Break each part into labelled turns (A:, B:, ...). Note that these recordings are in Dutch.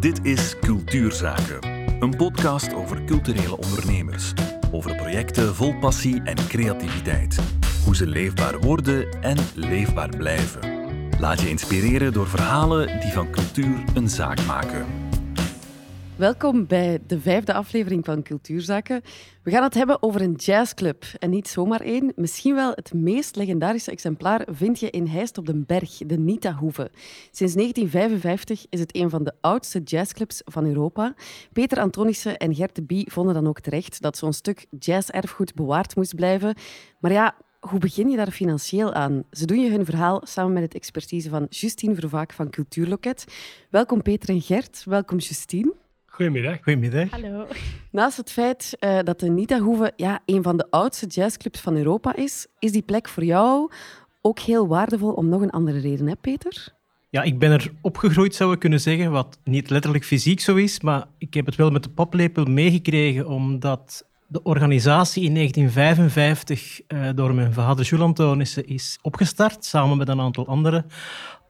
A: Dit is Cultuurzaken, een podcast over culturele ondernemers. Over projecten vol passie en creativiteit. Hoe ze leefbaar worden en leefbaar blijven. Laat je inspireren door verhalen die van cultuur een zaak maken.
B: Welkom bij de vijfde aflevering van Cultuurzaken. We gaan het hebben over een jazzclub. En niet zomaar één. Misschien wel het meest legendarische exemplaar vind je in Heist op den Berg, de Nita-hoeve. Sinds 1955 is het een van de oudste jazzclubs van Europa. Peter Antonissen en Gert de Bie vonden dan ook terecht dat zo'n stuk jazzerfgoed bewaard moest blijven. Maar ja, hoe begin je daar financieel aan? Ze doen je hun verhaal samen met het expertise van Justine Vervaak van Cultuurloket. Welkom Peter en Gert. Welkom Justine.
C: Goedemiddag.
D: Goedemiddag.
E: Hallo.
B: Naast het feit uh, dat de Nita-hoeve ja, een van de oudste jazzclubs van Europa is, is die plek voor jou ook heel waardevol om nog een andere reden, hè Peter?
D: Ja, ik ben er opgegroeid, zou ik kunnen zeggen, wat niet letterlijk fysiek zo is, maar ik heb het wel met de paplepel meegekregen, omdat de organisatie in 1955 uh, door mijn vader Jules Antonissen is opgestart, samen met een aantal andere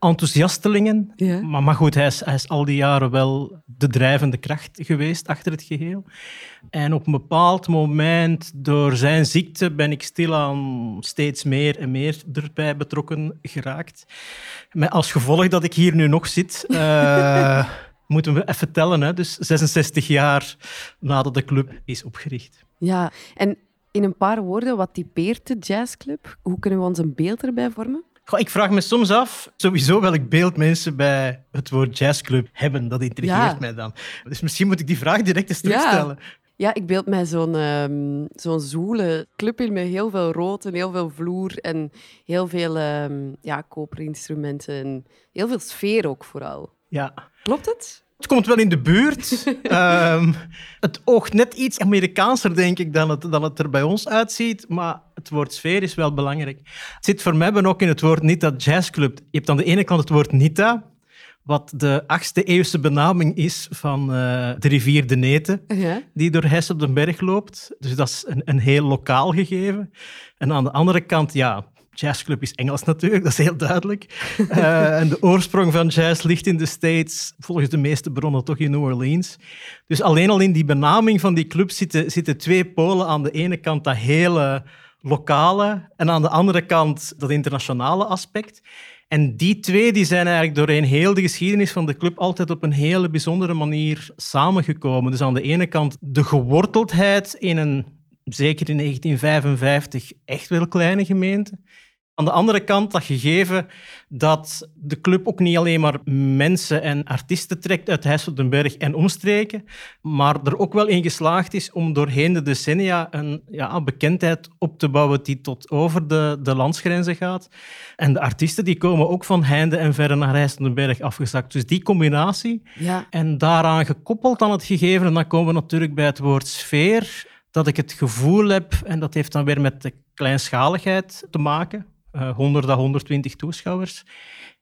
D: enthousiastelingen. Ja. Maar, maar goed, hij is, hij is al die jaren wel de drijvende kracht geweest achter het geheel. En op een bepaald moment, door zijn ziekte, ben ik stilaan steeds meer en meer erbij betrokken geraakt. Met als gevolg dat ik hier nu nog zit. Uh, moeten we even tellen, hè? dus 66 jaar nadat de club is opgericht.
B: Ja, en in een paar woorden, wat typeert de jazzclub? Hoe kunnen we ons een beeld erbij vormen?
D: Goh, ik vraag me soms af, sowieso welk beeld mensen bij het woord jazzclub hebben. Dat intrigeert ja. mij dan. Dus misschien moet ik die vraag direct eens terugstellen.
B: Ja. Ja, ik beeld mij zo'n um, zo'n zoele club in met heel veel rood en heel veel vloer en heel veel um, ja, koperinstrumenten en heel veel sfeer ook vooral.
D: Ja.
B: Klopt het?
D: Het komt wel in de buurt. um, het oogt net iets Amerikaanser, denk ik, dan het, dan het er bij ons uitziet. Maar het woord sfeer is wel belangrijk. Het zit voor mij ook in het woord Nita Jazzclub. Je hebt aan de ene kant het woord Nita, wat de 8e eeuwse benaming is van uh, de rivier de Nete, ja. die door Hess op den Berg loopt. Dus dat is een, een heel lokaal gegeven. En aan de andere kant, ja, jazzclub is Engels natuurlijk, dat is heel duidelijk. Uh, en de oorsprong van jazz ligt in de States, volgens de meeste bronnen toch in New Orleans. Dus alleen al in die benaming van die club zitten, zitten twee polen. Aan de ene kant dat hele lokale en aan de andere kant dat internationale aspect. En die twee die zijn eigenlijk doorheen heel de geschiedenis van de club altijd op een hele bijzondere manier samengekomen. Dus aan de ene kant de geworteldheid in een, zeker in 1955, echt wel kleine gemeente. Aan de andere kant dat gegeven dat de club ook niet alleen maar mensen en artiesten trekt uit Heiseldenberg en omstreken, maar er ook wel in geslaagd is om doorheen de decennia een ja, bekendheid op te bouwen die tot over de, de landsgrenzen gaat. En de artiesten die komen ook van heinde en verre naar Heiseldenberg afgezakt. Dus die combinatie
B: ja.
D: en daaraan gekoppeld aan het gegeven, en dan komen we natuurlijk bij het woord sfeer, dat ik het gevoel heb, en dat heeft dan weer met de kleinschaligheid te maken, 100 à 120 toeschouwers.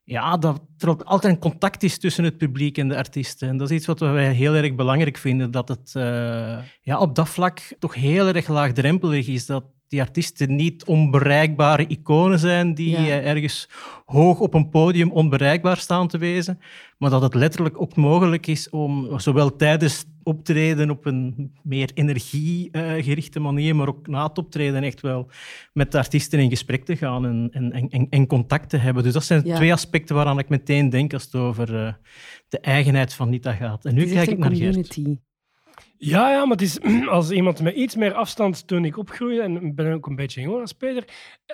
D: Ja, dat er ook altijd een contact is tussen het publiek en de artiesten. En dat is iets wat wij heel erg belangrijk vinden. Dat het uh, ja, op dat vlak toch heel erg laagdrempelig is. Dat die artiesten niet onbereikbare iconen zijn die ja. ergens hoog op een podium onbereikbaar staan te wezen, maar dat het letterlijk ook mogelijk is om zowel tijdens optreden op een meer energiegerichte manier, maar ook na het optreden echt wel met de artiesten in gesprek te gaan en, en, en, en contact te hebben. Dus dat zijn ja. twee aspecten waaraan ik meteen denk als het over uh, de eigenheid van Nita gaat. En nu kijk ik naar
B: community.
D: Gert.
C: Ja, ja, maar het is als iemand met iets meer afstand toen ik opgroeide, en ben ook een beetje jonger als Peter,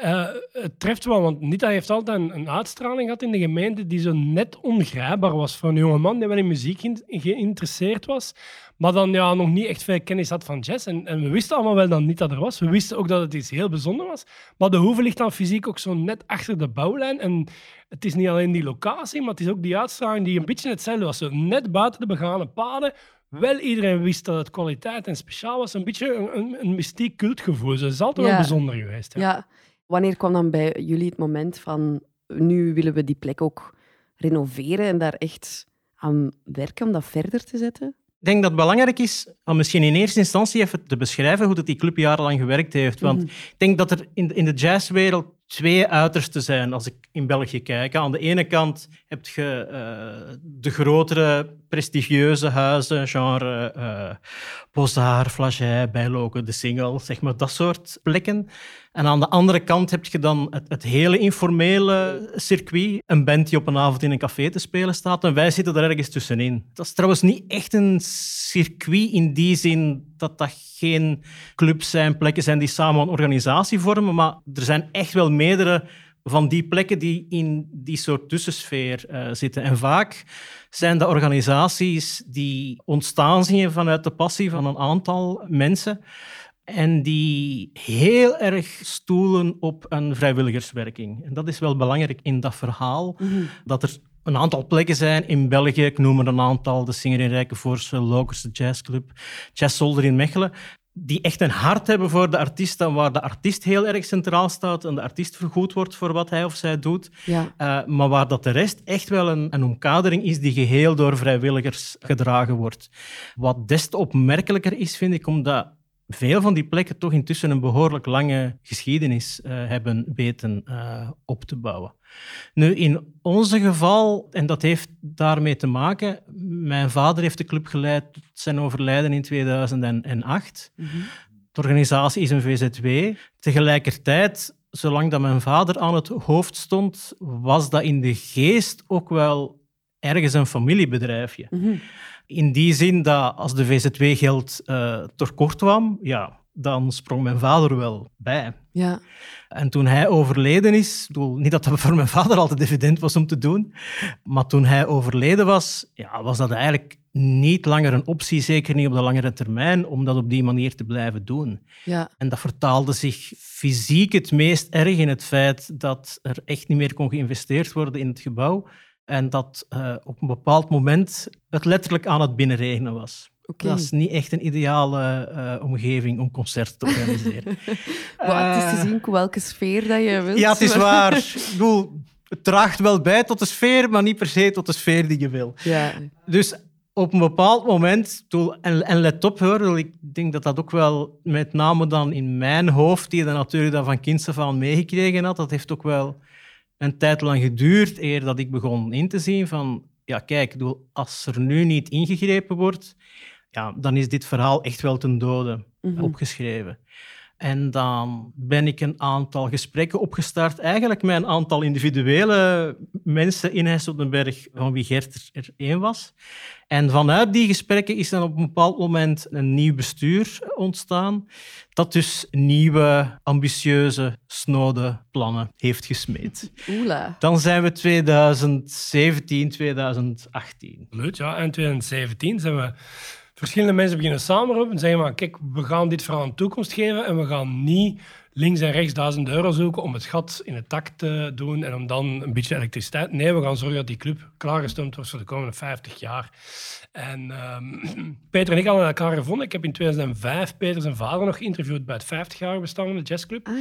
C: uh, het treft wel, want Nita heeft altijd een, een, uitstraling gehad in de gemeente die zo net ongrijpbaar was voor een jongeman die wel in muziek geïnteresseerd was, maar dan ja, nog niet echt veel kennis had van jazz. En, en we wisten allemaal wel dat Nita er was. We wisten ook dat het iets heel bijzonders was. Maar de hoeve ligt dan fysiek ook zo net achter de bouwlijn. En het is niet alleen die locatie, maar het is ook die uitstraling die een beetje hetzelfde was. Zo net buiten de begane paden wel iedereen wist dat het kwaliteit en speciaal was. Een beetje een, een, een mystiek cultgevoel. Dus dat is altijd ja. wel bijzonder geweest.
B: Ja. ja. Wanneer kwam dan bij jullie het moment van nu willen we die plek ook renoveren en daar echt aan werken om dat verder te zetten?
D: Ik denk dat het belangrijk is om misschien in eerste instantie even te beschrijven hoe dat die club jarenlang gewerkt heeft. Want mm -hmm. ik denk dat er in de jazzwereld twee uitersten zijn als ik in België kijk. Aan de ene kant heb je uh, de grotere, prestigieuze huizen, genre uh, Bozar, Flagey, Bijloken, De Single, zeg maar dat soort plekken. En aan de andere kant heb je dan het, hele informele circuit. Een band die op een avond in een café te spelen staat. En wij zitten er ergens tussenin. Dat is trouwens niet echt een circuit in die zin dat dat geen clubs zijn, plekken zijn die samen een organisatie vormen. Maar er zijn echt wel meerdere van die plekken die in die soort tussensfeer uh, zitten. En vaak zijn de organisaties die ontstaan zien vanuit de passie van een aantal mensen en die heel erg stoelen op een vrijwilligerswerking. En dat is wel belangrijk in dat verhaal, mhm. dat er een aantal plekken zijn in België. Ik noem er een aantal, de Singer in Rijkenvoorst, Lokerse Jazzclub, Jazz Zolder in Mechelen, die echt een hart hebben voor de artiest en waar de artiest heel erg centraal staat en de artiest vergoed wordt voor wat hij of zij doet. Ja. Uh, maar waar dat de rest echt wel een, een omkadering is die geheel door vrijwilligers gedragen wordt. Wat des te opmerkelijker is, vind ik, omdat veel van die plekken toch intussen een behoorlijk lange geschiedenis uh, hebben weten uh, op te bouwen. Nu, in onze geval, en dat heeft daarmee te maken, mijn vader heeft de club geleid tot zijn overlijden in 2008. Mm -hmm. De organisatie is een VZW. Tegelijkertijd, zolang dat mijn vader aan het hoofd stond, was dat in de geest ook wel ergens een familiebedrijfje. Mm -hmm. In die zin dat als de VZW-geld uh, eh, tekort kwam, ja, dan sprong mijn vader wel bij. Ja. En toen hij overleden is, bedoel, niet dat dat voor mijn vader altijd evident was om te doen, maar toen hij overleden was, ja, was dat eigenlijk niet langer een optie, zeker niet op de langere termijn, om dat op die manier te blijven doen. Ja. En dat vertaalde zich fysiek het meest erg in het feit dat er echt niet meer kon geïnvesteerd worden in het gebouw. En dat uh, op een bepaald moment het letterlijk aan het binnenregenen was. Dat is niet echt een ideale uh, omgeving om concerten te organiseren.
B: uh, het is te zien welke sfeer dat je wilt.
D: Ja, het is waar. Ik bedoel, het draagt wel bij tot de sfeer, maar niet per se tot de sfeer die je wil. Ja. Dus op een bepaald moment, en, en let op hoor, ik denk dat dat ook wel met name dan in mijn hoofd, die je natuurlijk dan van kinds af aan meegekregen had, dat heeft ook wel een tijd lang geduurd eer dat ik begon in te zien van, ja kijk, als er nu niet ingegrepen wordt, ja, dan is dit verhaal echt wel ten dode mhm. opgeschreven. En dan ben ik een aantal gesprekken opgestart, eigenlijk met een aantal individuele mensen in IJsseldenberg, van wie Gert er één was. En vanuit die gesprekken is dan op een bepaald moment een nieuw bestuur ontstaan, dat dus nieuwe, ambitieuze, snode plannen heeft gesmeed.
B: Oela.
D: Dan zijn we 2017, 2018.
C: Leuk, ja. En 2017 zijn we verschillende mensen beginnen samenroepen en zeggen maar, kijk, we gaan dit verhaal een toekomst geven en we gaan niet links en rechts duizend euro zoeken om het gat in het tak te doen en om dan een beetje elektriciteit. Nee, we gaan zorgen dat die club klaargestoomd wordt voor de komende 50 jaar. En um, Peter en ik hadden elkaar gevonden. Ik heb in 2005 Peter zijn vader nog geïnterviewd bij het 50-jarige bestaan van de jazzclub. Ah.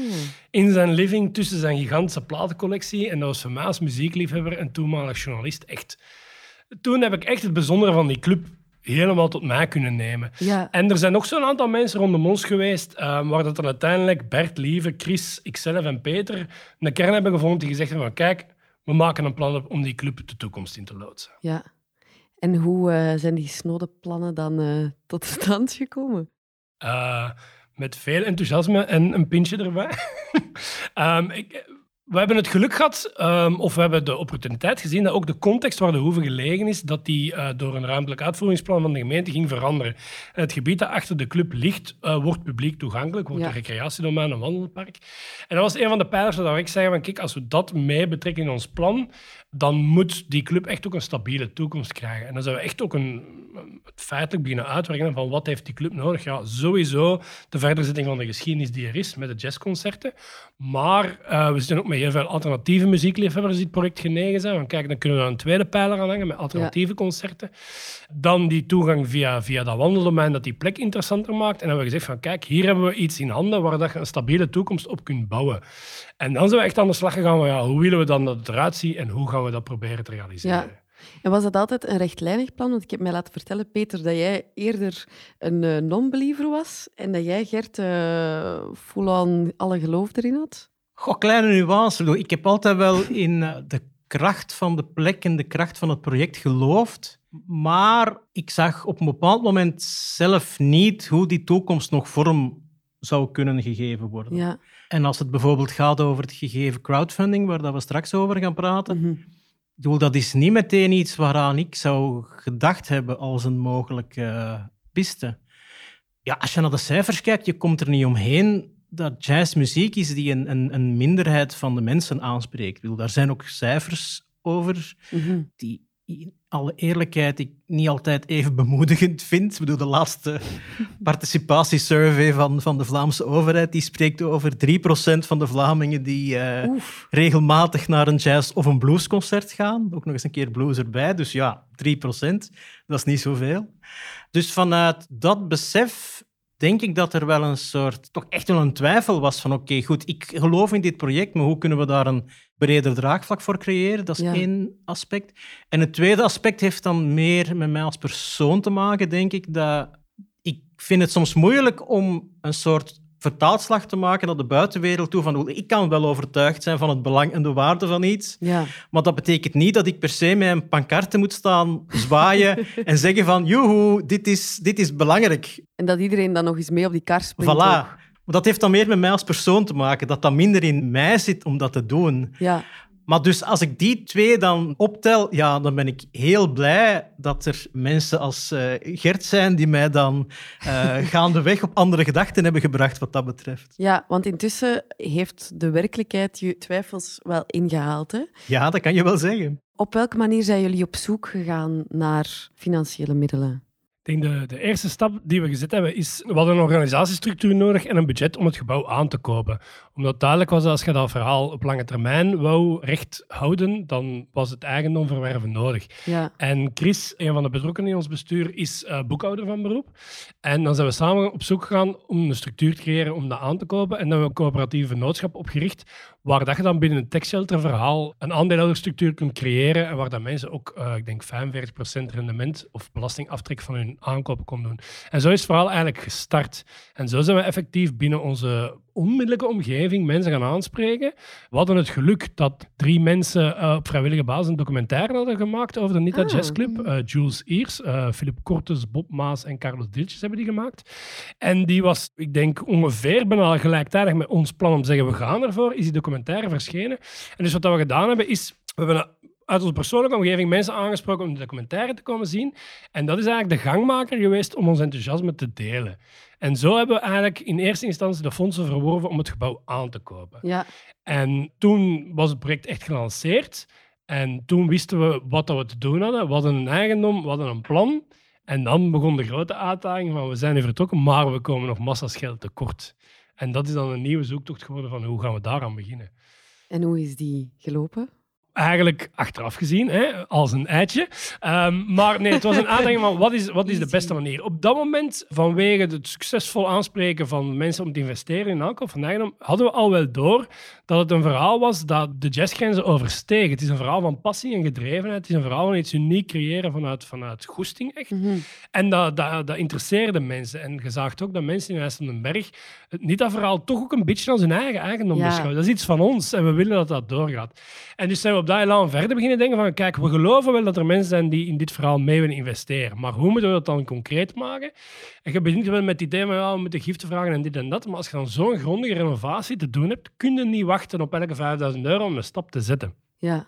C: In zijn living tussen zijn gigantische platencollectie. En dat was voor mij als muziekliefhebber en toenmalig journalist echt... Toen heb ik echt het bijzondere van die club helemaal tot mij kunnen nemen. Ja. En er zijn nog zo'n aantal mensen rondom ons geweest, uh, waar dat er uiteindelijk Bert, Lieve, Chris, ikzelf en Peter een kern hebben gevonden die gezegd hebben van kijk, we maken een plan om die club de toekomst in te loodsen.
B: Ja. En hoe uh, zijn die snode plannen dan uh, tot stand gekomen?
C: met veel enthousiasme en een pintje erbij. um, ik, we hebben het geluk gehad, um, of we hebben de opportuniteit gezien, dat ook de context waar de hoeve gelegen is, dat die uh, door een ruimtelijk uitvoeringsplan van de gemeente ging veranderen. En het gebied dat achter de club ligt, uh, wordt publiek toegankelijk, wordt een recreatiedomein, een wandelpark. En dat was een van de pijlers waar ik zei, van, kijk, als we dat mee betrekken in ons plan, dan moet die club echt ook een stabiele toekomst krijgen. En dan zijn we echt ook een, feitelijk beginnen uitwerken van wat heeft die club nodig. Ja, sowieso de verderzetting van de geschiedenis die er is met de jazzconcerten. Maar uh, we zitten ook met heel veel alternatieve muziekliefhebbers die het project genegen zijn. Want kijk, dan kunnen we een tweede pijler aan hangen met alternatieve concerten. Dan die toegang via, via dat wandeldomein dat die plek interessanter maakt. En dan hebben we gezegd van kijk, hier hebben we iets in handen waar dat je een stabiele toekomst op kunt bouwen. En dan zijn we echt aan de slag gegaan van ja, hoe willen we dan dat het eruit ziet en hoe gaan we dat proberen te realiseren. Ja.
B: En was dat altijd een rechtlijnig plan? Want ik heb mij laten vertellen, Peter, dat jij eerder een uh, non-believer was en dat jij, Gert, uh, full-on alle geloof erin had.
D: Goh, kleine nuance. Ik heb altijd wel in eh, de kracht van de plek en de kracht van het project geloofd. Maar ik zag op een bepaald moment zelf niet hoe die toekomst nog vorm zou kunnen gegeven worden.
B: Ja.
D: En als het bijvoorbeeld gaat over het gegeven crowdfunding, waar dat we straks over gaan praten,
B: Mhm.
D: bedoel, dat is niet meteen iets waaraan ik zou gedacht hebben als een mogelijke eh, piste. Ja, als je naar de cijfers kijkt, je komt er niet omheen dat jazzmuziek is die een, een, een minderheid van de mensen aanspreekt. Ik bedoel, daar zijn ook cijfers over
B: Mhm.
D: die in alle eerlijkheid ik niet altijd even bemoedigend vind. Ik bedoel, de laatste participatiesurvey van, van de Vlaamse overheid die spreekt over 3% van de Vlamingen die eh, regelmatig naar een jazz- of een bluesconcert gaan. Ook nog eens een keer blues erbij. Dus ja, 3%, dat is niet zoveel. Dus vanuit dat besef denk ik dat er wel een soort, toch echt wel een twijfel was van oké, goed, ik geloof in dit project, maar hoe kunnen we daar een breder draagvlak voor creëren? Dat is
B: Ja.
D: één aspect. En het tweede aspect heeft dan meer met mij als persoon te maken, denk ik, dat ik vind het soms moeilijk om een soort vertaalslag te maken naar de buitenwereld toe van ik kan wel overtuigd zijn van het belang en de waarde van iets,
B: Ja.
D: maar dat betekent niet dat ik per se met een pancarte moet staan, zwaaien en zeggen van joehoe, dit is, dit is belangrijk.
B: En dat iedereen dan nog eens mee op die kar springt.
D: Voilà.
B: ook.
D: Maar dat heeft dan meer met mij als persoon te maken, dat dat minder in mij zit om dat te doen.
B: Ja.
D: Maar dus als ik die twee dan optel, ja, dan ben ik heel blij dat er mensen als eh, Gert zijn die mij dan eh gaandeweg op andere gedachten hebben gebracht wat dat betreft.
B: ja, want intussen heeft de werkelijkheid je twijfels wel ingehaald. Hè?
D: Ja, dat kan je wel zeggen.
B: Op welke manier zijn jullie op zoek gegaan naar financiële middelen?
C: Ik denk de, de eerste stap die we gezet hebben is, we hadden een organisatiestructuur nodig en een budget om het gebouw aan te kopen. Omdat duidelijk was dat als je dat verhaal op lange termijn wou recht houden, dan was het eigendom verwerven nodig.
B: Ja.
C: En Chris, een van de betrokkenen in ons bestuur, is eh, boekhouder van beroep. En dan zijn we samen op zoek gegaan om een structuur te creëren om dat aan te kopen. En dan hebben we een coöperatieve vennootschap opgericht, waar dat je dan binnen het techshelter verhaal een aandeelhoudersstructuur kunt creëren en waar dat mensen ook, eh, ik denk, 45% rendement of belastingaftrek van hun aankoop kon doen. En zo is het verhaal eigenlijk gestart. En zo zijn we effectief binnen onze onmiddellijke omgeving mensen gaan aanspreken. We hadden het geluk dat drie mensen eh, op vrijwillige basis een documentaire hadden gemaakt over de Nita
B: Ah.
C: Jazz Club. Eh, Jules Eers, eh Philip Kortes, Bob Maas en Carlos Diltjes hebben die gemaakt. En die was, ik denk, ongeveer bijna gelijktijdig met ons plan om te zeggen we gaan ervoor, is die documentaire verschenen. En dus wat we gedaan hebben is, we hebben uit onze persoonlijke omgeving mensen aangesproken om de documentaire te komen zien. En dat is eigenlijk de gangmaker geweest om ons enthousiasme te delen. En zo hebben we eigenlijk in eerste instantie de fondsen verworven om het gebouw aan te kopen.
B: Ja.
C: En toen was het project echt gelanceerd. En toen wisten we wat we te doen hadden. We hadden een eigendom, we hadden een plan. En dan begon de grote uitdaging van we zijn nu vertrokken, maar we komen nog massa's geld tekort. En dat is dan een nieuwe zoektocht geworden van hoe gaan we daaraan beginnen.
B: En hoe is die gelopen?
C: Eigenlijk achteraf gezien, hè, als een eitje. Ehm, maar nee, het was een uitdaging van wat is, wat is de beste manier. Op dat moment, vanwege het succesvol aanspreken van mensen om te investeren in aankoop van eigendom, hadden we al wel door dat het een verhaal was dat de jazzgrenzen oversteeg. Het is een verhaal van passie en gedrevenheid. Het is een verhaal van iets uniek creëren vanuit, vanuit goesting echt.
B: Mhm.
C: En dat, dat, dat interesseerde mensen. En je zag ook dat mensen in IJsseldenberg het niet dat verhaal toch ook een beetje als hun eigen eigendom
B: Ja.
C: beschouwen. Dat is iets van ons en we willen dat dat doorgaat. En dus zijn we op dat elan verder beginnen denken van kijk, we geloven wel dat er mensen zijn die in dit verhaal mee willen investeren. Maar hoe moeten we dat dan concreet maken? En je begint wel met het idee van ja, we moeten giften vragen en dit en dat. Maar als je dan zo'n grondige renovatie te doen hebt, kun je niet wachten op elke 5000 euro om een stap te zetten.
B: Ja.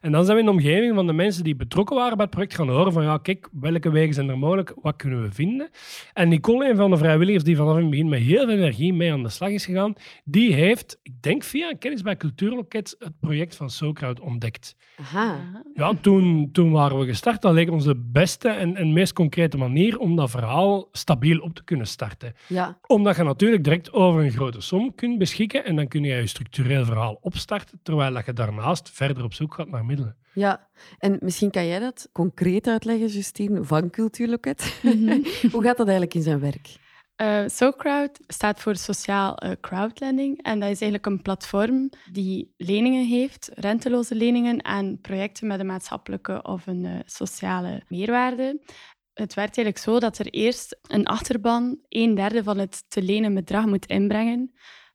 C: En dan zijn we in de omgeving van de mensen die betrokken waren bij het project gaan horen van ja, kijk, welke wegen zijn er mogelijk, wat kunnen we vinden? En Nicole, een van de vrijwilligers die vanaf het begin met heel veel energie mee aan de slag is gegaan, die heeft, ik denk via een kennis bij Cultuurloket, het project van SoCrowd ontdekt.
B: Aha.
C: Ja, toen, toen waren we gestart. Dat leek ons de beste en, en meest concrete manier om dat verhaal stabiel op te kunnen starten.
B: Ja.
C: Omdat je natuurlijk direct over een grote som kunt beschikken en dan kun je je structureel verhaal opstarten, terwijl dat je daarnaast verder op zoek gaat naar middelen.
B: Ja. En misschien kan jij dat concreet uitleggen, Justine, van Cultuurloket. Hoe gaat dat eigenlijk in zijn werk?
E: Eh SoCrowd staat voor Sociaal eh, Crowdlending. En dat is eigenlijk een platform die leningen heeft, renteloze leningen aan projecten met een maatschappelijke of een eh, sociale meerwaarde. Het werkt eigenlijk zo dat er eerst een achterban een derde van het te lenen bedrag moet inbrengen.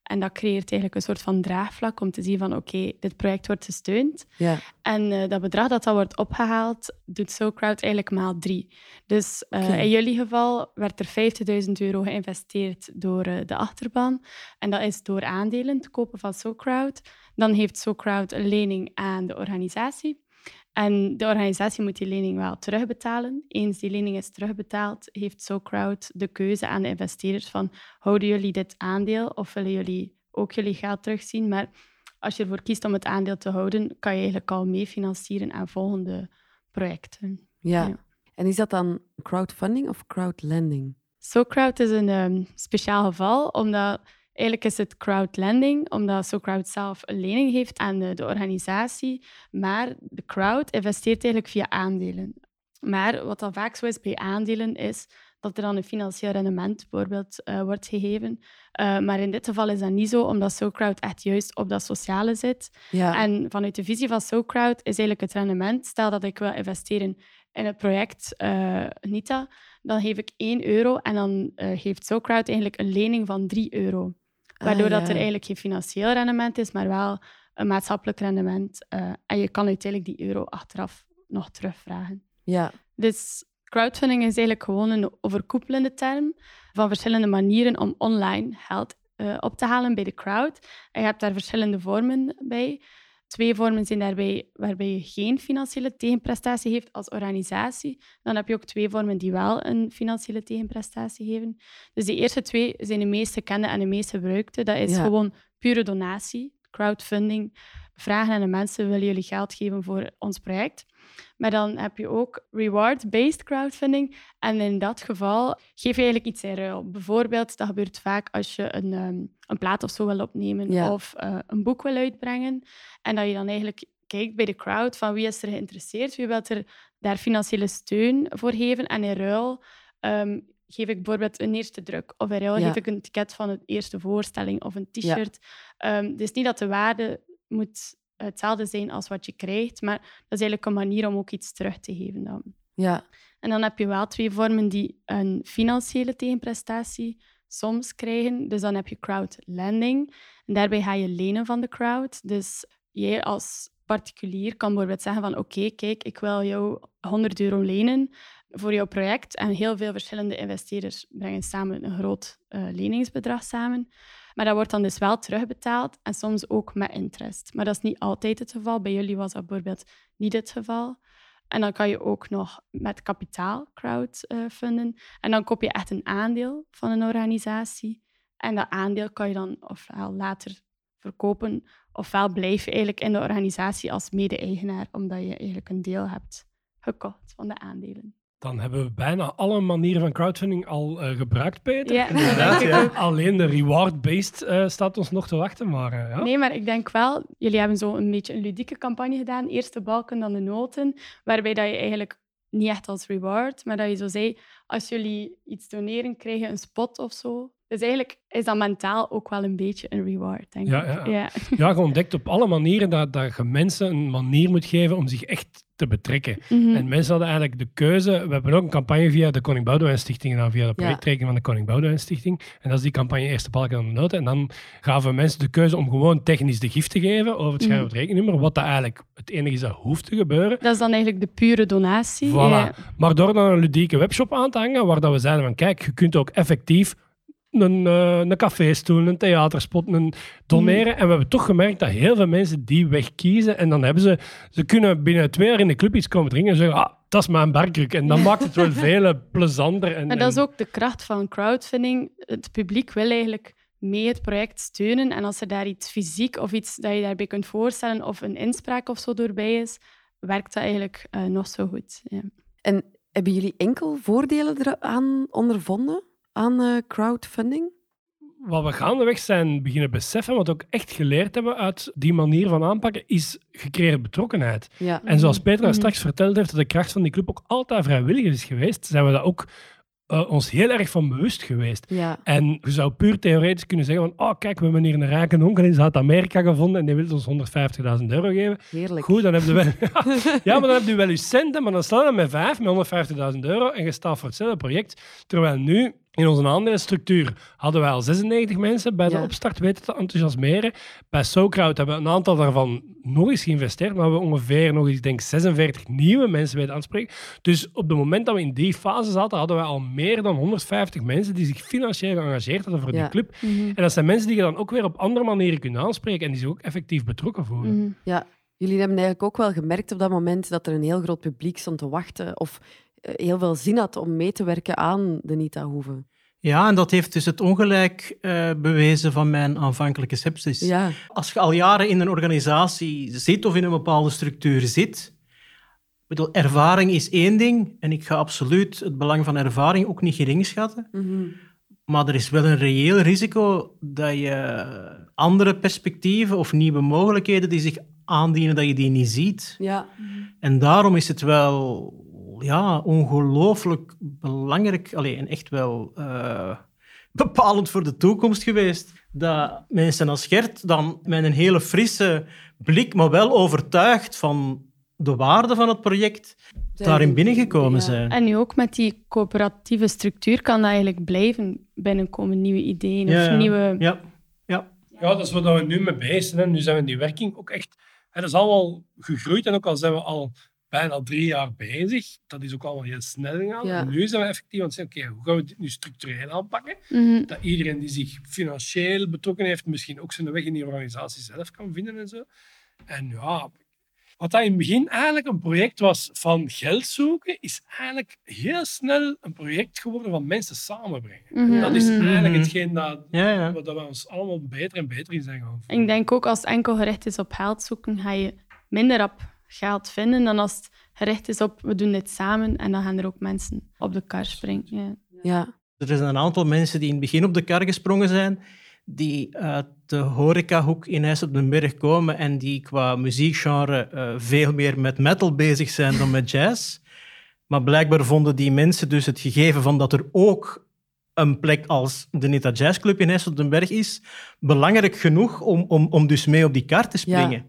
E: En dat creëert eigenlijk een soort van draagvlak om te zien van oké, dit project wordt gesteund.
B: Ja.
E: En uh, dat bedrag dat, dat wordt opgehaald, doet SoCrowd eigenlijk maal drie. Dus uh,
B: Oké.
E: in jullie geval werd er 50.000 euro geïnvesteerd door uh, de achterban. En dat is door aandelen te kopen van SoCrowd. Dan heeft SoCrowd een lening aan de organisatie. En de organisatie moet die lening wel terugbetalen. Eens die lening is terugbetaald, heeft SoCrowd de keuze aan de investeerders van houden jullie dit aandeel of willen jullie ook jullie geld terugzien? Maar als je ervoor kiest om het aandeel te houden, kan je eigenlijk al mee financieren aan volgende projecten.
B: Ja.
E: Ja.
B: En is dat dan crowdfunding of crowdlending?
E: SoCrowd is een um, speciaal geval, omdat eigenlijk is het crowdlending, omdat SoCrowd zelf een lening heeft aan de, de, organisatie, maar de crowd investeert eigenlijk via aandelen. Maar wat dan vaak zo is bij aandelen, is dat er dan een financieel rendement bijvoorbeeld uh, wordt gegeven. Uh, maar in dit geval is dat niet zo, omdat SoCrowd echt juist op dat sociale zit.
B: Ja.
E: En vanuit de visie van SoCrowd is eigenlijk het rendement, stel dat ik wil investeren in het project uh, Nita, dan geef ik 1 euro en dan geeft SoCrowd eigenlijk een lening van 3 euro. Waardoor
B: Ah,
E: dat er eigenlijk geen financieel rendement is, maar wel een maatschappelijk rendement. Uh, en je kan uiteindelijk die euro achteraf nog terugvragen.
B: Ja.
E: Dus crowdfunding is eigenlijk gewoon een overkoepelende term van verschillende manieren om online geld uh, op te halen bij de crowd. En je hebt daar verschillende vormen bij. Twee vormen zijn daarbij waarbij je geen financiële tegenprestatie heeft als organisatie. Dan heb je ook twee vormen die wel een financiële tegenprestatie geven. Dus die eerste twee zijn de meest gekende en de meest gebruikte. Dat is
B: Ja.
E: gewoon pure donatie, crowdfunding. Vragen aan de mensen, willen jullie geld geven voor ons project? Maar dan heb je ook reward-based crowdfunding. En in dat geval geef je eigenlijk iets in ruil. Bijvoorbeeld, dat gebeurt vaak als je een, ehm, een plaat of zo wil opnemen
B: Ja.
E: of eh, een boek wil uitbrengen. En dat je dan eigenlijk kijkt bij de crowd van wie is er geïnteresseerd, wie wil er daar financiële steun voor geven. En in ruil ehm, geef ik bijvoorbeeld een eerste druk. Of in ruil
B: Ja.
E: geef ik een ticket van een eerste voorstelling of een t-shirt. Ehm, dus niet dat de waarde moet hetzelfde zijn als wat je krijgt, maar dat is eigenlijk een manier om ook iets terug te geven dan.
B: Ja.
E: En dan heb je wel twee vormen die een financiële tegenprestatie soms krijgen. Dus dan heb je crowdlending. En daarbij ga je lenen van de crowd. Dus jij als particulier kan bijvoorbeeld zeggen van oké, kijk, ik wil jou 100 euro lenen voor jouw project. En heel veel verschillende investeerders brengen samen een groot eh, leningsbedrag samen. Maar dat wordt dan dus wel terugbetaald en soms ook met interest. Maar dat is niet altijd het geval. Bij jullie was dat bijvoorbeeld niet het geval. En dan kan je ook nog met kapitaal crowdfunden. en dan koop je echt een aandeel van een organisatie. En dat aandeel kan je dan ofwel later verkopen, ofwel blijf je eigenlijk in de organisatie als mede-eigenaar, omdat je eigenlijk een deel hebt gekocht van de aandelen.
C: Dan hebben we bijna alle manieren van crowdfunding al eh, gebruikt, Peter.
E: Ja,
D: Inderdaad, ja.
C: Alleen de reward-based eh, staat ons nog te wachten, maar eh, ja.
E: Nee, maar ik denk wel, jullie hebben zo een beetje een ludieke campagne gedaan. Eerst de balken, dan de noten. Waarbij dat je eigenlijk niet echt als reward, maar dat je zo zei, als jullie iets doneren, krijg je een spot of zo. Dus eigenlijk is dat mentaal ook wel een beetje een reward, denk
C: Ja,
E: ik.
C: ja.
E: ja.
C: ja, je ontdekt op alle manieren dat, dat je mensen een manier moet geven om zich echt te betrekken.
E: Mhm.
C: En mensen hadden eigenlijk de keuze. We hebben ook een campagne via de Koning Boudewijn Stichting gedaan, via de projectrekening van de Koning Boudewijn Stichting. En dat is die campagne Eerste Balken aan de Noten. En dan gaven mensen de keuze om gewoon technisch de gift te geven over het scherm op het rekeningnummer, wat dat eigenlijk het enige is dat hoeft te gebeuren.
E: Dat is dan eigenlijk de pure donatie.
C: Voilà.
E: Ja.
C: Maar door dan een ludieke webshop aan te hangen, waar dat we zeiden van kijk, je kunt ook effectief een, eh een caféstoel, een theaterspot, een doneren. En we hebben toch gemerkt dat heel veel mensen die weg kiezen. En dan hebben ze, ze kunnen binnen twee jaar in de club iets komen drinken en zeggen, ah, dat is mijn barkruk. En dan maakt het wel veel plezanter. En,
E: Maar dat is
C: en-
E: ook de kracht van crowdfunding. Het publiek wil eigenlijk mee het project steunen. En als er daar iets fysiek of iets dat je daarbij kunt voorstellen of een inspraak of zo doorbij is, werkt dat eigenlijk eh, nog zo goed. Ja.
B: En hebben jullie enkel voordelen eraan ondervonden? Aan eh, crowdfunding?
C: Wat we gaandeweg zijn beginnen beseffen, wat we ook echt geleerd hebben uit die manier van aanpakken, is gecreëerde betrokkenheid.
B: Ja.
C: En zoals Peter daar
E: Mhm.
C: straks verteld heeft, dat de kracht van die club ook altijd vrijwillig is geweest, zijn we daar ook eh, ons heel erg van bewust geweest.
B: Ja.
C: En je zou puur theoretisch kunnen zeggen van, oh kijk, we hebben hier een rijke onkel in Zuid-Amerika gevonden en die wil ons 150.000 euro geven.
B: Heerlijk.
C: Goed, dan heb je wel... ja, maar dan heb je wel je centen, maar dan staat je met vijf, met 150.000 euro en je staat voor hetzelfde project. Terwijl nu In onze aandelenstructuur hadden wij al 96 mensen bij de
B: Ja.
C: opstart weten te enthousiasmeren. Bij SoCrowd hebben we een aantal daarvan nog eens geïnvesteerd, maar we hebben ongeveer nog eens, ik denk 46 nieuwe mensen weten aanspreken. Dus op het moment dat we in die fase zaten, hadden we al meer dan 150 mensen die zich financieel geëngageerd hadden voor
B: Ja.
C: die club. En dat zijn mensen die je dan ook weer op andere manieren kunt aanspreken en die zich ook effectief betrokken voelen.
E: Mhm.
B: Ja, jullie hebben eigenlijk ook wel gemerkt op dat moment dat er een heel groot publiek stond te wachten of heel veel zin had om mee te werken aan de Nita-hoeve.
D: Ja, en dat heeft dus het ongelijk eh, bewezen van mijn aanvankelijke sepsis.
B: Ja,
D: Als je al jaren in een organisatie zit of in een bepaalde structuur zit, bedoel, ervaring is één ding en ik ga absoluut het belang van ervaring ook niet gering schatten.
B: Mhm.
D: Maar er is wel een reëel risico dat je andere perspectieven of nieuwe mogelijkheden die zich aandienen, dat je die niet ziet.
B: ja.
D: En daarom is het wel ja, ongelooflijk belangrijk allee, en echt wel eh, bepalend voor de toekomst geweest dat mensen als Gert dan met een hele frisse blik, maar wel overtuigd van de waarde van het project, daarin binnengekomen
B: Ja.
D: zijn.
E: En nu ook met die coöperatieve structuur kan dat eigenlijk blijven binnenkomen, nieuwe ideeën
D: Ja,
E: of
D: ja.
E: nieuwe...
D: Ja, ja.
C: Ja, dat is wat we nu mee bezig zijn. Nu zijn we in die werking ook echt... hè, Dat is allemaal gegroeid en ook al zijn we al bijna drie jaar bezig, dat is ook allemaal heel snel gegaan.
B: Ja.
C: En nu zijn we effectief aan het zeggen, oké, hoe gaan we dit nu structureel aanpakken?
E: Mhm.
C: Dat iedereen die zich financieel betrokken heeft, misschien ook zijn weg in die organisatie zelf kan vinden en zo. En ja, wat dat in het begin eigenlijk een project was van geld zoeken, is eigenlijk heel snel een project geworden van mensen samenbrengen.
E: Mhm.
C: Dat is
E: Mhm.
C: eigenlijk hetgeen dat,
D: ja, ja.
C: waar dat we ons allemaal beter en beter in zijn gaan voelen.
E: Ik denk ook als het enkel gericht is op geld zoeken, ga je minder op geld vinden dan als het gericht is op we doen dit samen en dan gaan er ook mensen op de kar springen. Ja.
B: Ja,
D: Er zijn een aantal mensen die in het begin op de kar gesprongen zijn, die uit de horecahoek in IJs op den Berg komen en die qua muziekgenre eh, veel meer met metal bezig zijn dan met jazz. Maar blijkbaar vonden die mensen dus het gegeven van dat er ook een plek als de Nita Jazz Club in IJs op den Berg is, belangrijk genoeg om, om, om dus mee op die kar te springen.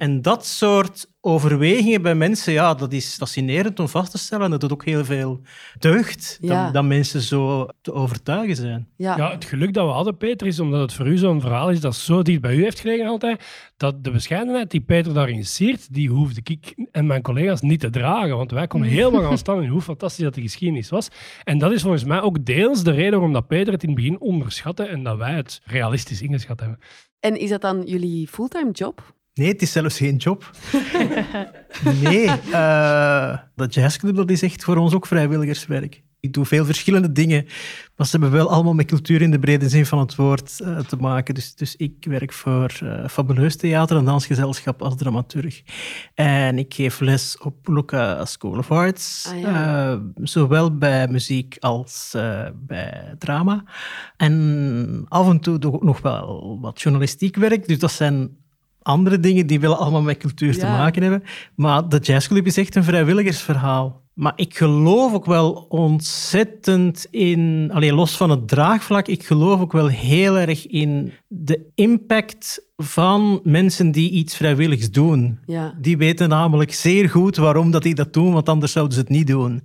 D: En dat soort overwegingen bij mensen, ja, dat is fascinerend om vast te stellen. Dat het ook heel veel deugt
B: Ja.
D: dat, dat mensen zo te overtuigen zijn.
B: ja.
C: Ja, het geluk dat we hadden, Peter, is omdat het voor u zo'n verhaal is dat zo dicht bij u heeft gelegen altijd, dat de bescheidenheid die Peter daarin siert, die hoefde ik en mijn collega's niet te dragen. Want wij konden helemaal gaan staan in hoe fantastisch dat de geschiedenis was. En dat is volgens mij ook deels de reden waarom dat Peter het in het begin onderschatte en dat wij het realistisch ingeschat hebben.
B: En is dat dan jullie fulltime job?
D: Nee, het is zelfs geen job. Nee, eh dat jazzclub dat is echt voor ons ook vrijwilligerswerk. Ik doe veel verschillende dingen, maar ze hebben wel allemaal met cultuur in de brede zin van het woord eh, te maken. Dus, dus ik werk voor eh, Fabuleus Theater, een dansgezelschap als dramaturg. En ik geef les op Luca School of Arts,
B: Ah, ja.
D: zowel bij muziek als bij drama. En af en toe doe ik ook nog wel wat journalistiek werk, dus dat zijn andere dingen die willen allemaal met cultuur te maken hebben. Maar de jazzclub is echt een vrijwilligersverhaal. Maar ik geloof ook wel ontzettend in, alleen los van het draagvlak, ik geloof ook wel heel erg in de impact van mensen die iets vrijwilligs doen.
B: Ja.
D: Die weten namelijk zeer goed waarom dat die dat doen, want anders zouden ze het niet doen.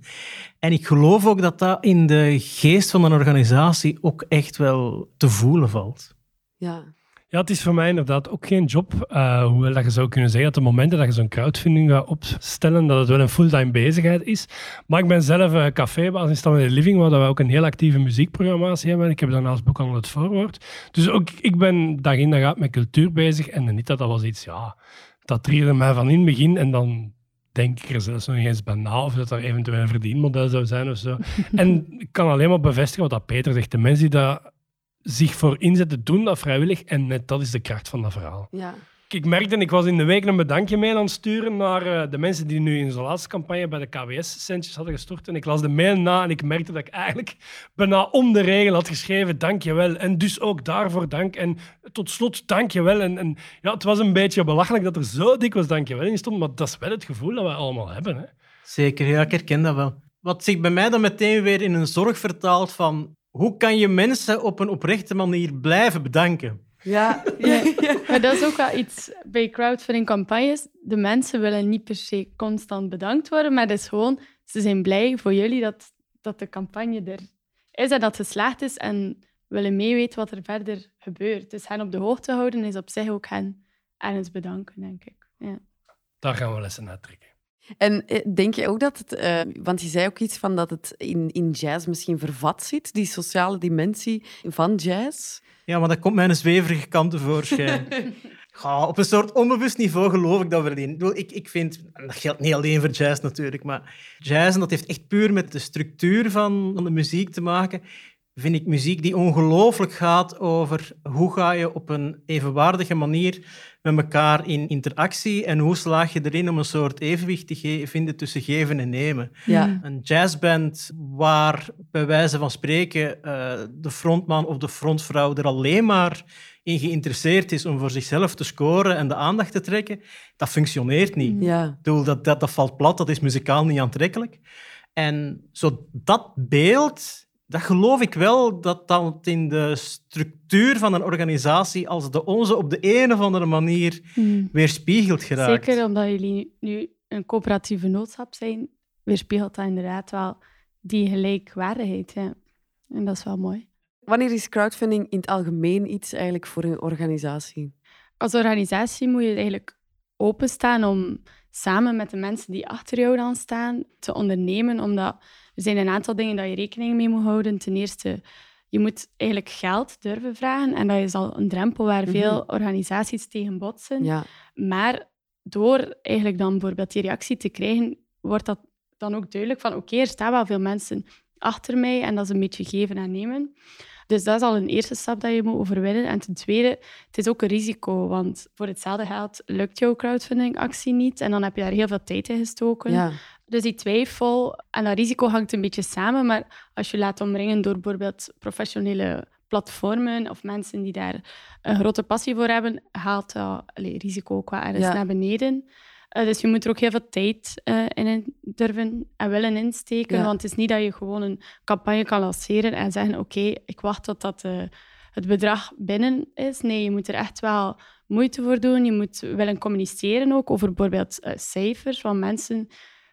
D: En ik geloof ook dat dat in de geest van een organisatie ook echt wel te voelen valt.
B: Ja.
C: Ja, het is voor mij inderdaad ook geen job. eh, hoewel dat je zou kunnen zeggen dat de momenten dat je zo'n crowdfunding gaat opstellen, dat het wel een fulltime bezigheid is. Maar ik ben zelf uh, cafébaas in the Living, waar we ook een heel actieve muziekprogrammatie hebben. Ik heb daarnaast boekhandel het voorwoord. Dus ook ik ben dag in dag uit met cultuur bezig. En niet dat dat was iets, ja, dat trierde mij van in het begin. En dan denk ik er zelfs nog niet eens bij na of dat er eventueel een verdienmodel zou zijn of zo. en ik kan alleen maar bevestigen wat dat Peter zegt. De mensen die daar zich voor inzetten, doen dat vrijwillig. En net dat is de kracht van dat verhaal.
B: Ja.
C: Ik merkte, ik was in de week een bedankje mee aan het sturen naar uh, de mensen die nu in zo'n laatste campagne bij de KWS-centjes hadden gestort. En ik las de mail na en ik merkte dat ik eigenlijk bijna om de regel had geschreven, dankjewel. En dus ook daarvoor dank. En tot slot, dankjewel. En, en ja, het was een beetje belachelijk dat er zo dikwijls dankjewel in stond, maar dat is wel het gevoel dat wij allemaal hebben. Hè.
D: Zeker, ja, ik herken dat wel. Wat zich bij mij dan meteen weer in een zorg vertaalt van hoe kan je mensen op een oprechte manier blijven bedanken?
B: Ja. ja. ja.
E: Maar dat is ook wel iets bij crowdfunding campagnes. De mensen willen niet per se constant bedankt worden, maar het is gewoon, ze zijn blij voor jullie dat, dat de campagne er is dat het geslaagd is en willen meeweten wat er verder gebeurt. Dus hen op de hoogte houden is op zich ook hen ergens bedanken, denk ik. Ja.
C: Daar gaan we lessen uit trekken.
B: En eh, denk je ook dat het, uh, want je zei ook iets van dat het in, in jazz misschien vervat zit, die sociale dimensie van jazz?
D: Ja, maar dat komt mijn zweverige kant tevoorschijn. ja, op een soort onbewust niveau geloof ik dat we erin. Ik, ik vind, dat geldt niet alleen voor jazz natuurlijk, maar jazz, dat heeft echt puur met de structuur van de muziek te maken vind ik muziek die ongelooflijk gaat over hoe ga je op een evenwaardige manier met elkaar in interactie en hoe slaag je erin om een soort evenwicht te vinden tussen geven en nemen.
B: Ja.
D: Een jazzband waar bij wijze van spreken uh, de frontman of de frontvrouw er alleen maar in geïnteresseerd is om voor zichzelf te scoren en de aandacht te trekken, dat functioneert niet.
B: Ja.
D: Dat, dat, dat valt plat, dat is muzikaal niet aantrekkelijk. En zo dat beeld dat geloof ik wel dat dat in de structuur van een organisatie als de onze op de een of andere manier hmm. weerspiegeld geraakt.
E: Zeker omdat jullie nu een coöperatieve noodschap zijn, weerspiegelt dat inderdaad wel die gelijkwaardigheid. Ja. En dat is wel mooi.
B: Wanneer is crowdfunding in het algemeen iets eigenlijk voor een organisatie?
E: Als organisatie moet je eigenlijk openstaan om samen met de mensen die achter jou dan staan te ondernemen, omdat er zijn een aantal dingen dat je rekening mee moet houden. Ten eerste, je moet eigenlijk geld durven vragen. En dat is al een drempel waar mhm. veel organisaties tegen botsen.
B: Ja.
E: Maar door eigenlijk dan bijvoorbeeld die reactie te krijgen, wordt dat dan ook duidelijk van oké, er staan wel veel mensen achter mij en dat is een beetje geven en nemen. Dus dat is al een eerste stap dat je moet overwinnen. En ten tweede, het is ook een risico, want voor hetzelfde geld lukt jouw crowdfunding-actie niet en dan heb je daar heel veel tijd in gestoken.
B: Ja.
E: Dus die twijfel en dat risico hangt een beetje samen, maar als je laat omringen door bijvoorbeeld professionele platformen of mensen die daar een grote passie voor hebben, haalt dat risico qua ergens naar beneden. Uh, dus je moet er ook heel veel tijd uh, in durven en willen insteken. Want het is niet dat je gewoon een campagne kan lanceren en zeggen: Oké, ik wacht tot dat, uh, het bedrag binnen is. Nee, je moet er echt wel moeite voor doen. Je moet willen communiceren ook over bijvoorbeeld cijfers. Want mensen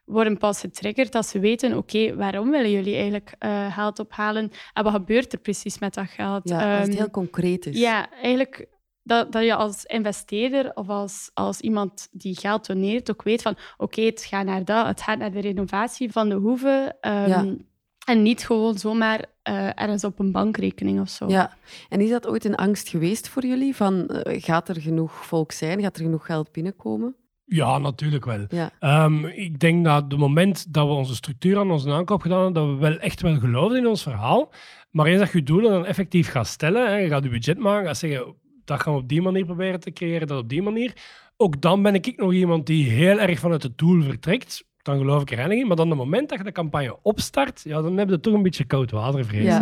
E: worden pas getriggerd als ze weten, oké, waarom willen jullie eigenlijk geld ophalen en wat gebeurt er precies met dat geld?
B: Ja, als het ehm, heel concreet is.
E: Ja, eigenlijk dat, dat je als investeerder of als, als iemand die geld doneert ook weet van, oké, het gaat naar dat, het gaat naar de renovatie van de hoeve. Um, En niet gewoon zomaar uh, ergens op een bankrekening of zo.
B: Ja, en is dat ooit een angst geweest voor jullie? Van, uh, gaat er genoeg volk zijn? Gaat er genoeg geld binnenkomen?
C: Ja, natuurlijk wel.
B: Ja.
C: Um, ik denk dat het moment dat we onze structuur aan onze aankoop gedaan hebben, dat we wel echt wel geloofden in ons verhaal. Maar eens dat je je doelen dan effectief gaat stellen, hè, je gaat je budget maken, gaat zeggen, dat gaan we op die manier proberen te creëren, dat op die manier. Ook dan ben ik nog iemand die heel erg vanuit het doel vertrekt dan geloof ik er heilig in. Maar dan het moment dat je de campagne opstart, ja, dan heb je toch een beetje koud water, vrees. Ja.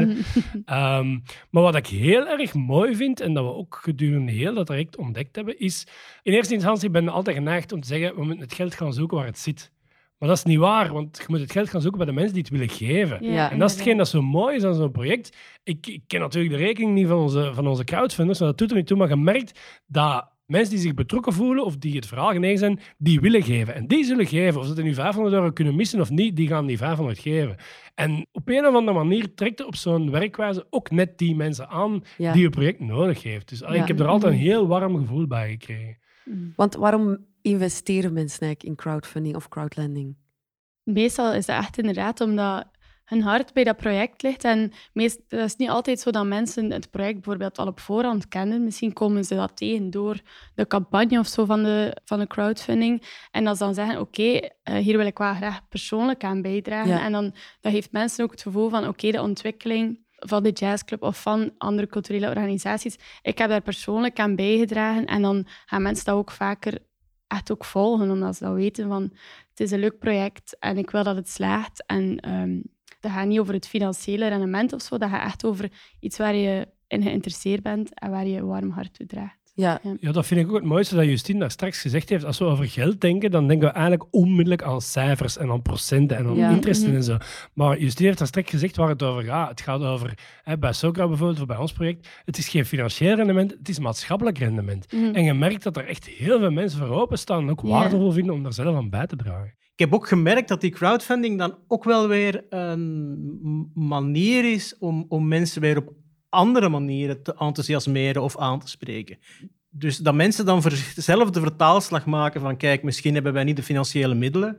C: Ehm, maar wat ik heel erg mooi vind, en dat we ook gedurende heel dat traject ontdekt hebben, is... In eerste instantie ben ik altijd geneigd om te zeggen, we moeten het geld gaan zoeken waar het zit. Maar dat is niet waar, want je moet het geld gaan zoeken bij de mensen die het willen geven.
B: Ja,
C: en dat is hetgeen dat zo mooi is aan zo'n project. Ik, ik, ken natuurlijk de rekening niet van onze, van onze crowdfunders, maar dat doet er niet toe. Maar je merkt dat mensen die zich betrokken voelen of die het verhaal genegen zijn, die willen geven. En die zullen geven. Of ze er nu 500 euro kunnen missen of niet, die gaan die 500 geven. En op een of andere manier trekt er op zo'n werkwijze ook net die mensen aan die het project nodig heeft. Dus ik heb er altijd een heel warm gevoel bij gekregen.
B: Want waarom investeren mensen eigenlijk in crowdfunding of crowdlending?
E: Meestal is dat echt inderdaad omdat hun hart bij dat project ligt. En meest, dat is niet altijd zo dat mensen het project bijvoorbeeld al op voorhand kennen. Misschien komen ze dat tegen door de campagne of zo van de, van de crowdfunding. En dat ze dan zeggen, oké, eh, hier wil ik wel graag persoonlijk aan bijdragen. En dan dat heeft mensen ook het gevoel van, oké, de ontwikkeling van de jazzclub of van andere culturele organisaties. Ik heb daar persoonlijk aan bijgedragen. En dan gaan mensen dat ook vaker echt ook volgen, omdat ze dat weten van het is een leuk project en ik wil dat het slaagt. En ehm, dat gaat niet over het financiële rendement of zo. Dat gaat echt over iets waar je in geïnteresseerd bent en waar je een warm hart toe draagt.
B: Ja.
C: ja, dat vind ik ook het mooiste dat Justine daar straks gezegd heeft. Als we over geld denken, dan denken we eigenlijk onmiddellijk aan cijfers en aan procenten en aan ja. interesten mhm. en zo. Maar Justine heeft daar straks gezegd waar het over gaat. Het gaat over, hè, bij Socra bijvoorbeeld, of bij ons project, het is geen financieel rendement, het is maatschappelijk rendement.
E: Mhm.
C: En je merkt dat er echt heel veel mensen voor openstaan en ook waardevol vinden om daar zelf aan bij te dragen.
D: Ik heb ook gemerkt dat die crowdfunding dan ook wel weer een manier is om, om mensen weer op andere manieren te enthousiasmeren of aan te spreken. Dus dat mensen dan zichzelf de vertaalslag maken van kijk, misschien hebben wij niet de financiële middelen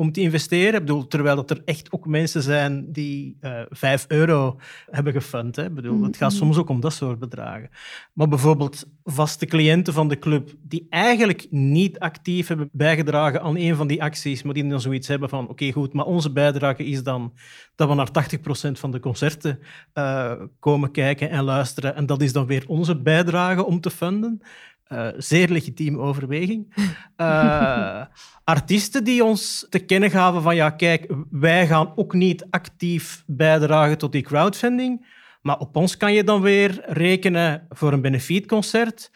D: om te investeren. Ik bedoel, terwijl dat er echt ook mensen zijn die uh, eh, 5 euro hebben gefund. Hè. Ik bedoel, het gaat mhm. soms ook om dat soort bedragen. Maar bijvoorbeeld vaste cliënten van de club die eigenlijk niet actief hebben bijgedragen aan een van die acties, maar die dan zoiets hebben van oké, goed, maar onze bijdrage is dan dat we naar 80% van de concerten uh, komen kijken en luisteren en dat is dan weer onze bijdrage om te funden. Uh, zeer legitieme overweging. Uh, artiesten die ons te kennen gaven van ja, kijk, wij gaan ook niet actief bijdragen tot die crowdfunding, maar op ons kan je dan weer rekenen voor een benefietconcert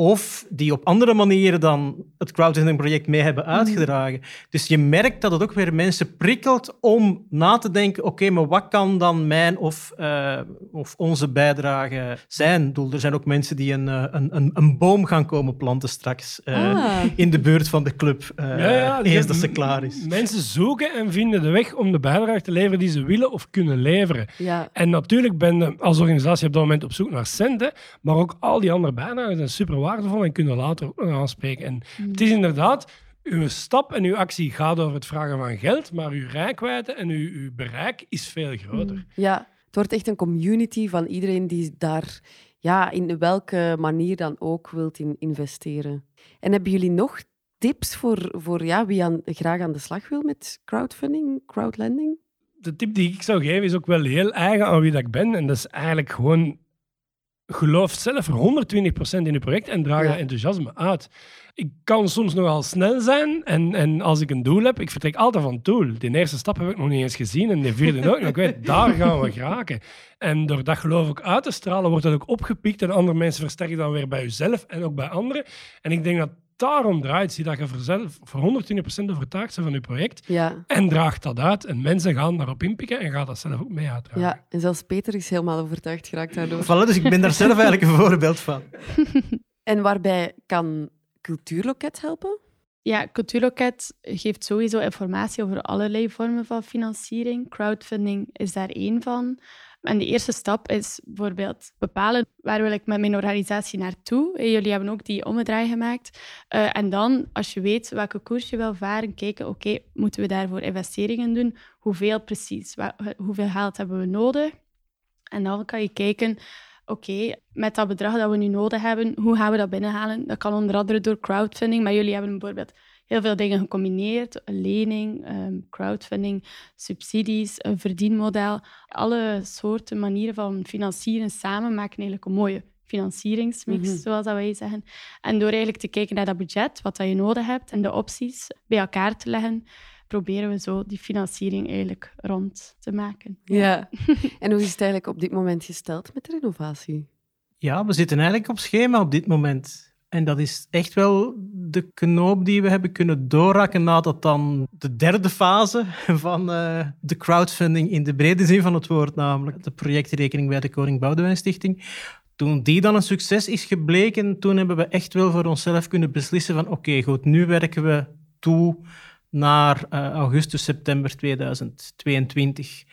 D: of die op andere manieren dan het crowdfunding-project mee hebben mm. uitgedragen. Dus je merkt dat het ook weer mensen prikkelt om na te denken, oké, maar wat kan dan mijn of, uh, of onze bijdrage zijn? er zijn ook mensen die een, eh, een, een, een boom gaan komen planten straks uh, ah. in de buurt van de club, uh, ja, ja, eens dat ze klaar is.
C: Mensen zoeken en vinden de weg om de bijdrage te leveren die ze willen of kunnen leveren.
B: Ja.
C: En natuurlijk ben je als organisatie op dat moment op zoek naar centen, maar ook al die andere bijdragen zijn super waardevol en kunnen later aanspreken. En mm. het is inderdaad, uw stap en uw actie gaat over het vragen van geld, maar uw rijkwijde en uw, uw bereik is veel groter. Mm.
B: Ja, het wordt echt een community van iedereen die daar ja, in welke manier dan ook wilt in investeren. En hebben jullie nog tips voor, voor ja, wie aan, graag aan de slag wil met crowdfunding, crowdlending?
C: De tip die ik zou geven is ook wel heel eigen aan wie dat ik ben. En dat is eigenlijk gewoon geloof zelf voor 120% in je project en draag dat enthousiasme uit. Ik kan soms nogal snel zijn en, en als ik een doel heb, ik vertrek altijd van het doel. De eerste stap heb ik nog niet eens gezien en de vierde ook. ik weet, daar gaan we geraken. En door dat geloof ook uit te stralen, wordt dat ook opgepikt en andere mensen versterken dan weer bij jezelf en ook bij anderen. En ik denk dat daarom draait, zie dat je voor, zelf, voor 120% overtuigd bent van je project.
B: Ja.
C: En draagt dat uit. En mensen gaan daarop inpikken en gaan dat zelf ook mee uitdragen.
B: Ja, en zelfs Peter is helemaal overtuigd geraakt daardoor.
D: Voilà, dus ik ben daar zelf eigenlijk een voorbeeld van.
B: en waarbij kan Cultuurloket helpen?
E: Ja, Cultuurloket geeft sowieso informatie over allerlei vormen van financiering. Crowdfunding is daar één van. En de eerste stap is bijvoorbeeld bepalen waar wil ik met mijn organisatie naartoe. Jullie hebben ook die ommedraai gemaakt. Uh, en dan, als je weet welke koers je wil varen, kijken, oké, moeten we daarvoor investeringen doen? Hoeveel precies? Hoeveel geld hebben we nodig? En dan kan je kijken, oké, met dat bedrag dat we nu nodig hebben, hoe gaan we dat binnenhalen? Dat kan onder andere door crowdfunding, maar jullie hebben bijvoorbeeld heel veel dingen gecombineerd. Een lening, ehm, crowdfunding, subsidies, een verdienmodel. Alle soorten manieren van financieren samen maken eigenlijk een mooie financieringsmix, mhm. zoals dat wij zeggen. En door eigenlijk te kijken naar dat budget, wat dat je nodig hebt en de opties bij elkaar te leggen, proberen we zo die financiering eigenlijk rond te maken.
B: Ja. en hoe is het eigenlijk op dit moment gesteld met de renovatie?
D: Ja, we zitten eigenlijk op schema op dit moment. En dat is echt wel de knoop die we hebben kunnen doorraken nadat dan de derde fase van uh, de crowdfunding in de brede zin van het woord, namelijk de projectrekening bij de Koning Boudewijn Stichting, toen die dan een succes is gebleken, toen hebben we echt wel voor onszelf kunnen beslissen van oké, goed, nu werken we toe naar uh, augustus, september 2022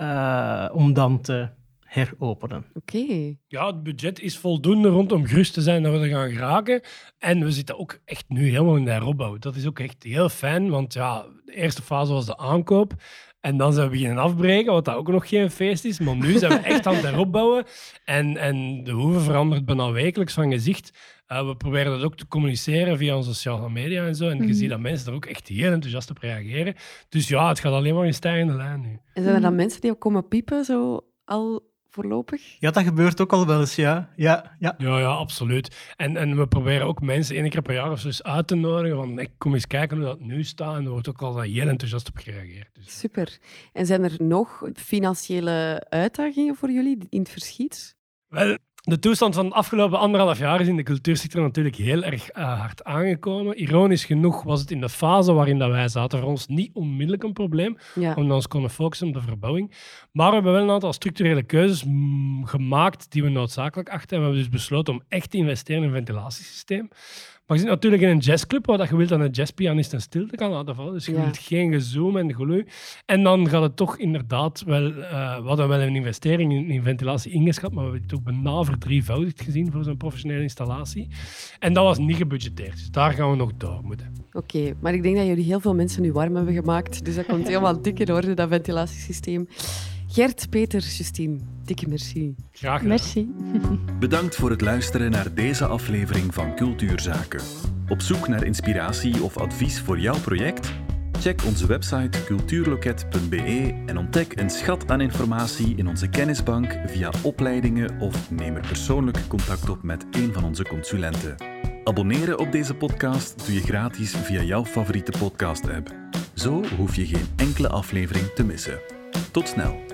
D: uh, eh, om dan te heropenen.
B: Oké.
C: Ja, het budget is voldoende rondom gerust te zijn dat we er gaan geraken. En we zitten ook echt nu helemaal in de heropbouw. Dat is ook echt heel fijn, want ja, de eerste fase was de aankoop. En dan zijn we beginnen afbreken, wat dat ook nog geen feest is. Maar nu zijn we echt aan het heropbouwen. En, en de hoeve verandert bijna wekelijks van gezicht. Uh, we proberen dat ook te communiceren via onze sociale media en zo. En je mhm. ziet dat mensen er ook echt heel enthousiast op reageren. Dus ja, het gaat alleen maar in stijgende lijn nu.
B: En zijn er dan mensen die ook komen piepen, zo al voorlopig?
D: Ja, dat gebeurt ook al wel eens, ja. Ja, ja.
C: ja, ja absoluut. En, en we proberen ook mensen één keer per jaar of zo eens uit te nodigen van ik kom eens kijken hoe dat nu staat. En er wordt ook al heel enthousiast op gereageerd. Dus.
B: Super. En zijn er nog financiële uitdagingen voor jullie in het verschiet?
C: Wel, de toestand van de afgelopen anderhalf jaar is in de cultuursector natuurlijk heel erg uh, hard aangekomen. Ironisch genoeg was het in de fase waarin dat wij zaten voor ons niet onmiddellijk een probleem, omdat we ons konden focussen op de verbouwing. Maar we hebben wel een aantal structurele keuzes mm, gemaakt die we noodzakelijk achten. En we hebben dus besloten om echt te investeren in een ventilatiesysteem. Maar je zit natuurlijk in een jazzclub waar dat je wilt dat een jazzpianist een stilte kan laten vallen. Dus je
B: Ja.
C: wilt geen gezoom en gelui. En dan gaat het toch inderdaad wel... eh we hadden wel een investering in, in ventilatie ingeschat, maar we hebben het ook bijna verdrievoudigd gezien voor zo'n professionele installatie. En dat was niet gebudgeteerd. Dus daar gaan we nog door moeten.
B: Oké, maar ik denk dat jullie heel veel mensen nu warm hebben gemaakt. Dus dat komt helemaal dik in orde, dat ventilatiesysteem. Gert, Peter, Justine, dikke merci.
C: Graag gedaan.
E: Merci.
A: Bedankt voor het luisteren naar deze aflevering van Cultuurzaken. Op zoek naar inspiratie of advies voor jouw project? Check onze website cultuurloket.be en ontdek een schat aan informatie in onze kennisbank via opleidingen of neem er persoonlijk contact op met een van onze consulenten. Abonneren op deze podcast doe je gratis via jouw favoriete podcast-app. Zo hoef je geen enkele aflevering te missen. Tot snel!